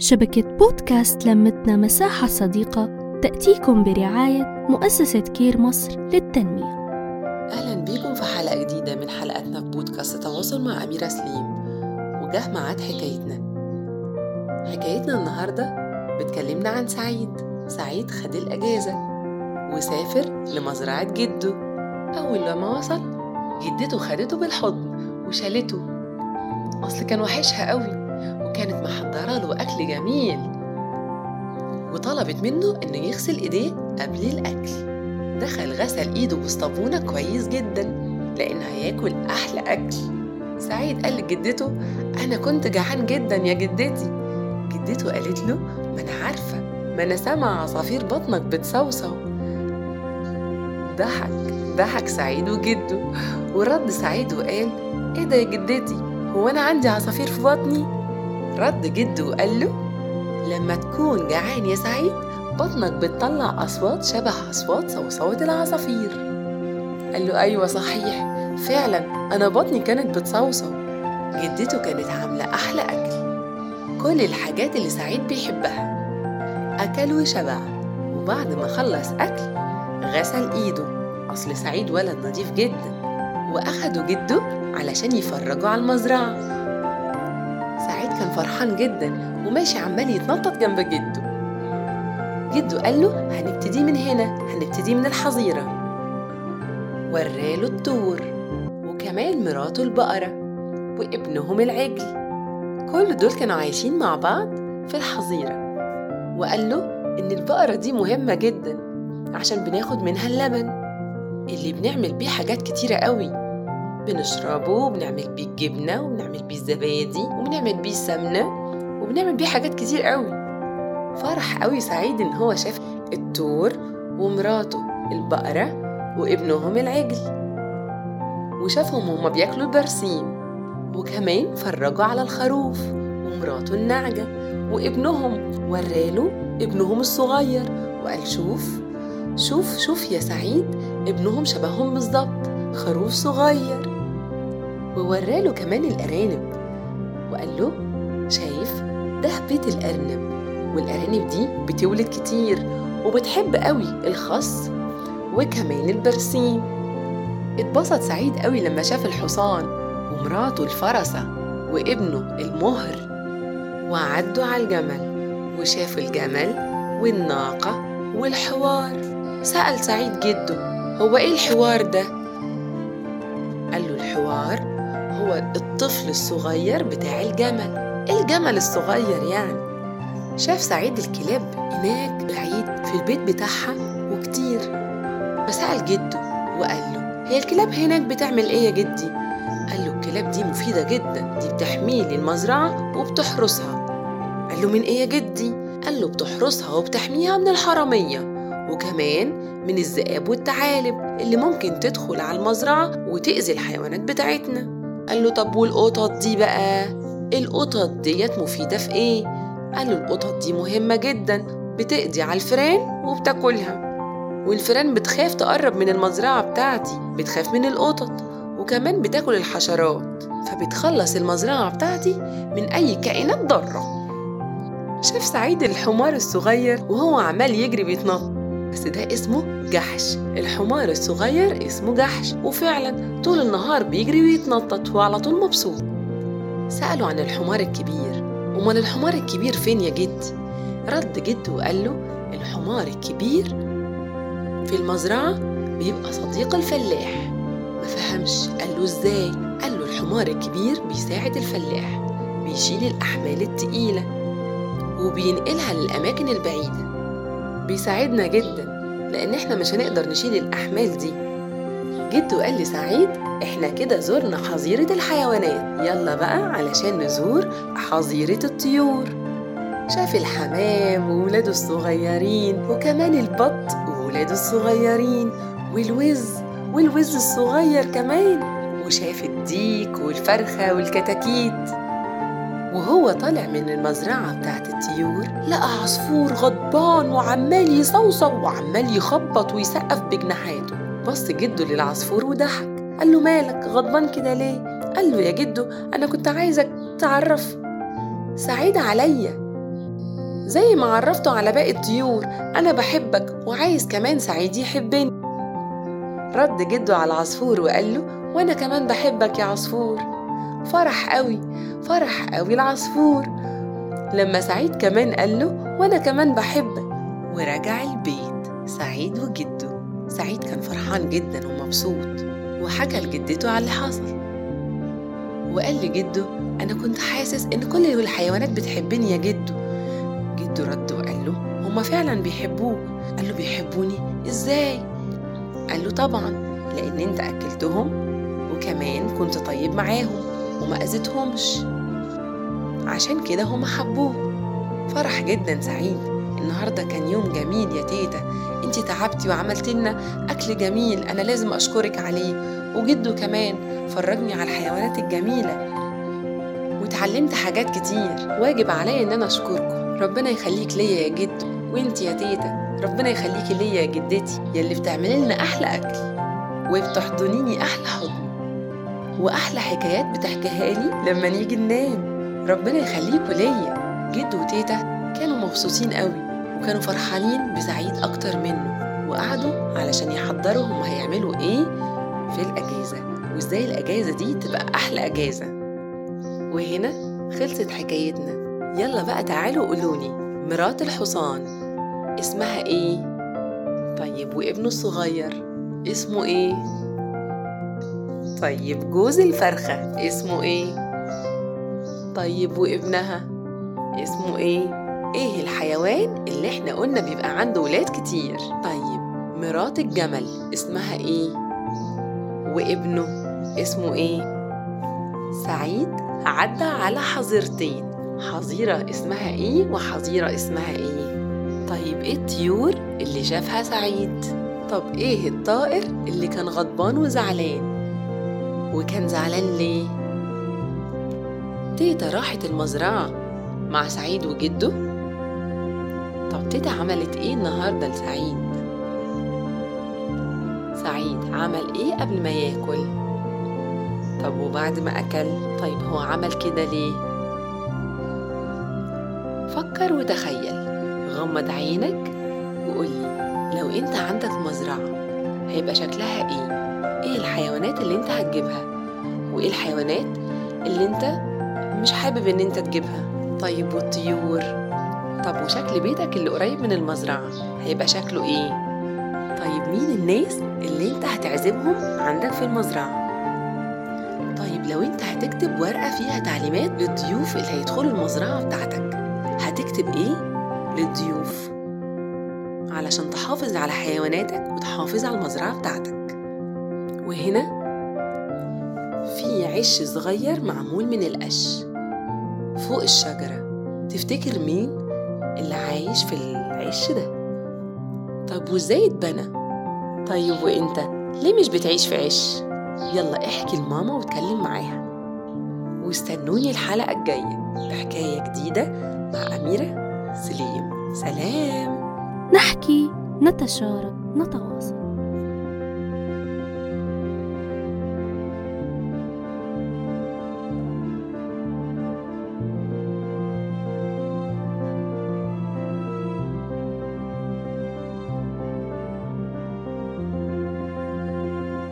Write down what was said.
شبكة بودكاست لمتنا مساحة صديقة تأتيكم برعاية مؤسسة كير مصر للتنمية. أهلا بيكم في حلقة جديدة من حلقاتنا في بودكاست تواصل مع أميرة سليم. وجه معاد حكايتنا. حكايتنا النهاردة بتكلمنا عن سعيد. سعيد خد الأجازة. وسافر لمزرعة جده أول لما وصل جدته خدته بالحضن وشالته. أصل كان وحشها قوي. وكانت محضرة له أكل جميل. وطلبت منه إنه يغسل إيديه قبل الأكل. دخل غسل إيده بالصابونة كويس جدا لأن هياكل أحلى أكل. سعيد قال لجدته أنا كنت جعان جدا يا جدتي. جدته قالت له ما أنا عارفة ما أنا سامعة عصافير بطنك بتصوصو ضحك ضحك سعيد وجده. ورد سعيد وقال إيه ده يا جدتي هو أنا عندي عصافير في بطني؟ رد جده وقال له لما تكون جعان يا سعيد بطنك بتطلع أصوات شبه أصوات صوصوة العصافير. قال له أيوة صحيح فعلا أنا بطني كانت بتصوصو. جدته كانت عاملة أحلى أكل. كل الحاجات اللي سعيد بيحبها. أكل وشبع. وبعد ما خلص أكل غسل إيده. أصل سعيد ولد نظيف جدا. وأخدوا جده علشان يفرجوا على المزرعة. كان فرحان جدا وماشي عمال يتنطط جنب جده. جده قال له هنبتدي من هنا هنبتدي من الحظيرة. وراله الطور وكمان مراته البقرة وابنهم العجل. كل دول كانوا عايشين مع بعض في الحظيرة. وقال له إن البقرة دي مهمة جدا عشان بناخد منها اللبن. اللي بنعمل بيه حاجات كتيرة قوي. بنشربه وبنعمل بيه الجبنة وبنعمل بيه الزبادي وبنعمل بيه السمنة وبنعمل بيه حاجات كتير قوي. فرح قوي سعيد إن هو شاف التور ومراته البقرة وابنهم العجل. وشافهم هما بياكلوا البرسيم. وكمان فرجوا على الخروف ومراته النعجة وابنهم وراله ابنهم الصغير. وقال شوف شوف شوف يا سعيد ابنهم شبههم بالظبط خروف صغير. ووراله كمان الأرانب. وقال له شايف؟ ده بيت الأرنب. والأرانب دي بتولد كتير وبتحب قوي الخس وكمان البرسيم. اتبسط سعيد قوي لما شاف الحصان ومراته الفرسة وابنه المهر. وعدوا على الجمل وشافوا الجمل والناقة والحوار. سأل سعيد جده هو إيه الحوار ده؟ قال له الحوار هو الطفل الصغير بتاع الجمل. الجمل الصغير يعني. شاف سعيد الكلاب هناك بعيد في البيت بتاعها وكتير. فسأل جده وقال له هي الكلاب هناك بتعمل إيه يا جدي؟ قال له الكلاب دي مفيدة جدا. دي بتحمي لي المزرعة وبتحرسها. قال له من إيه يا جدي؟ قال له بتحرسها وبتحميها من الحرامية وكمان من الذئاب والثعالب اللي ممكن تدخل على المزرعة وتأذي الحيوانات بتاعتنا. قال له طب والقطط دي بقى؟ القطط ديت مفيدة في إيه؟ قال له القطط دي مهمة جدا بتقضي على الفئران وبتاكلها. والفئران بتخاف تقرب من المزرعة بتاعتي بتخاف من القطط وكمان بتاكل الحشرات فبتخلص المزرعة بتاعتي من أي كائنات ضارة. شاف سعيد الحمار الصغير وهو عمال يجري بيتنطط. بس ده اسمه جحش. الحمار الصغير اسمه جحش. وفعلا طول النهار بيجري ويتنطط وعلى طول مبسوط. سألوا عن الحمار الكبير. أمال الحمار الكبير فين يا جدي؟ رد جده وقال له الحمار الكبير في المزرعة بيبقى صديق الفلاح. ما فهمش. قال له إزاي؟ قال له الحمار الكبير بيساعد الفلاح بيشيل الأحمال التقيلة وبينقلها للأماكن البعيدة. بيساعدنا جدا. لأن إحنا مش هنقدر نشيل الأحمال دي. جده قال لسعيد إحنا كده زرنا حظيرة الحيوانات. يلا بقى علشان نزور حظيرة الطيور. شاف الحمام وولاده الصغيرين وكمان البط وولاده الصغيرين والوز والوز الصغير كمان. وشاف الديك والفرخة والكتاكيت. وهو طالع من المزرعة بتاعت الطيور لقى عصفور غضبان وعمال يصوصو وعمال يخبط ويسقف بجناحاته بص جده للعصفور وضحك. قال له مالك؟ غضبان كده ليه؟ قال له يا جدو أنا كنت عايزك تعرف سعيد عليا. زي ما عرفته على باقي الطيور أنا بحبك وعايز كمان سعيد يحبني. رد جده على العصفور وقال له وأنا كمان بحبك يا عصفور. فرح قوي فرح قوي العصفور. لما سعيد كمان قال له وأنا كمان بحبك ورجع البيت سعيد وجده. سعيد كان فرحان جدا ومبسوط وحكى لجدته على اللي حصل. وقال لجده أنا كنت حاسس إن كل الحيوانات بتحبني يا جدو جده رد وقال له هما فعلا بيحبوك. قال له بيحبوني؟ إزاي؟ قال له طبعا لأن أنت أكلتهم وكمان كنت طيب معاهم. وما أذيتهمش. عشان كده هما حبوك فرح جدا سعيد. النهارده كان يوم جميل يا تيتا. انتي تعبتي وعملت لنا أكل جميل. أنا لازم أشكرك عليه. وجده كمان. فرجني على الحيوانات الجميلة. واتعلمت حاجات كتير. واجب عليا إن أنا أشكركم. ربنا يخليك ليا يا جد. وانتي يا تيتا. ربنا يخليكي ليا يا جدتي. يلي بتعملي لنا أحلى أكل. وبتحضنيني أحلى حضن وأحلى حكايات بتحكيها لي لما نيجي ننام. ربنا يخليكوا ليا. جد وتيتا كانوا مبسوطين قوي وكانوا فرحانين بسعيد أكتر منه وقعدوا علشان يحضروا هم هيعملوا إيه في الأجازة وإزاي الأجازة دي تبقى أحلى أجازة. وهنا خلصت حكايتنا. يلا بقى تعالوا قولوني. مرات الحصان. اسمها إيه؟ طيب وابنه الصغير. اسمه إيه؟ طيب جوز الفرخة. اسمه إيه؟ طيب وابنها؟ اسمه إيه؟ إيه الحيوان اللي إحنا قلنا بيبقى عنده ولاد كتير؟ طيب مرات الجمل اسمها إيه؟ وابنه اسمه إيه؟ سعيد. عدى على حظيرتين. حظيرة اسمها إيه وحظيرة اسمها إيه؟ طيب إيه الطيور اللي شافها سعيد؟ طب إيه الطائر اللي كان غضبان وزعلان؟ وكان زعلان ليه تيتا راحت المزرعة مع سعيد وجده طب تيتا عملت إيه النهاردة لسعيد؟ سعيد عمل إيه قبل ما ياكل؟ طب وبعد ما أكل طيب هو عمل كده ليه؟ فكر وتخيل غمض عينك وقولي لو أنت عندك مزرعة هيبقى شكلها إيه؟ إيه الحيوانات اللي انت هتجيبها؟ وايه الحيوانات اللي انت مش حابب ان انت تجيبها؟ طيب والطيور طب وشكل بيتك اللي قريب من المزرعة هيبقى شكله إيه؟ طيب مين الناس اللي انت هتعزمهم عندك في المزرعة؟ طيب لو انت هتكتب ورقة فيها تعليمات للضيوف اللي هيدخلوا المزرعة بتاعتك هتكتب إيه للضيوف؟ علشان تحافظ على حيواناتك وتحافظ على المزرعة بتاعتك وهنا في عش صغير معمول من القش فوق الشجرة. تفتكر مين اللي عايش في العش ده؟ طب وازاي اتبنى طيب وإنت ليه مش بتعيش في عش يلا احكي لماما واتكلم معاها. واستنوني الحلقة الجاية بحكاية جديدة مع أميرة سليم. سلام. نحكي نتشارك نتواصل.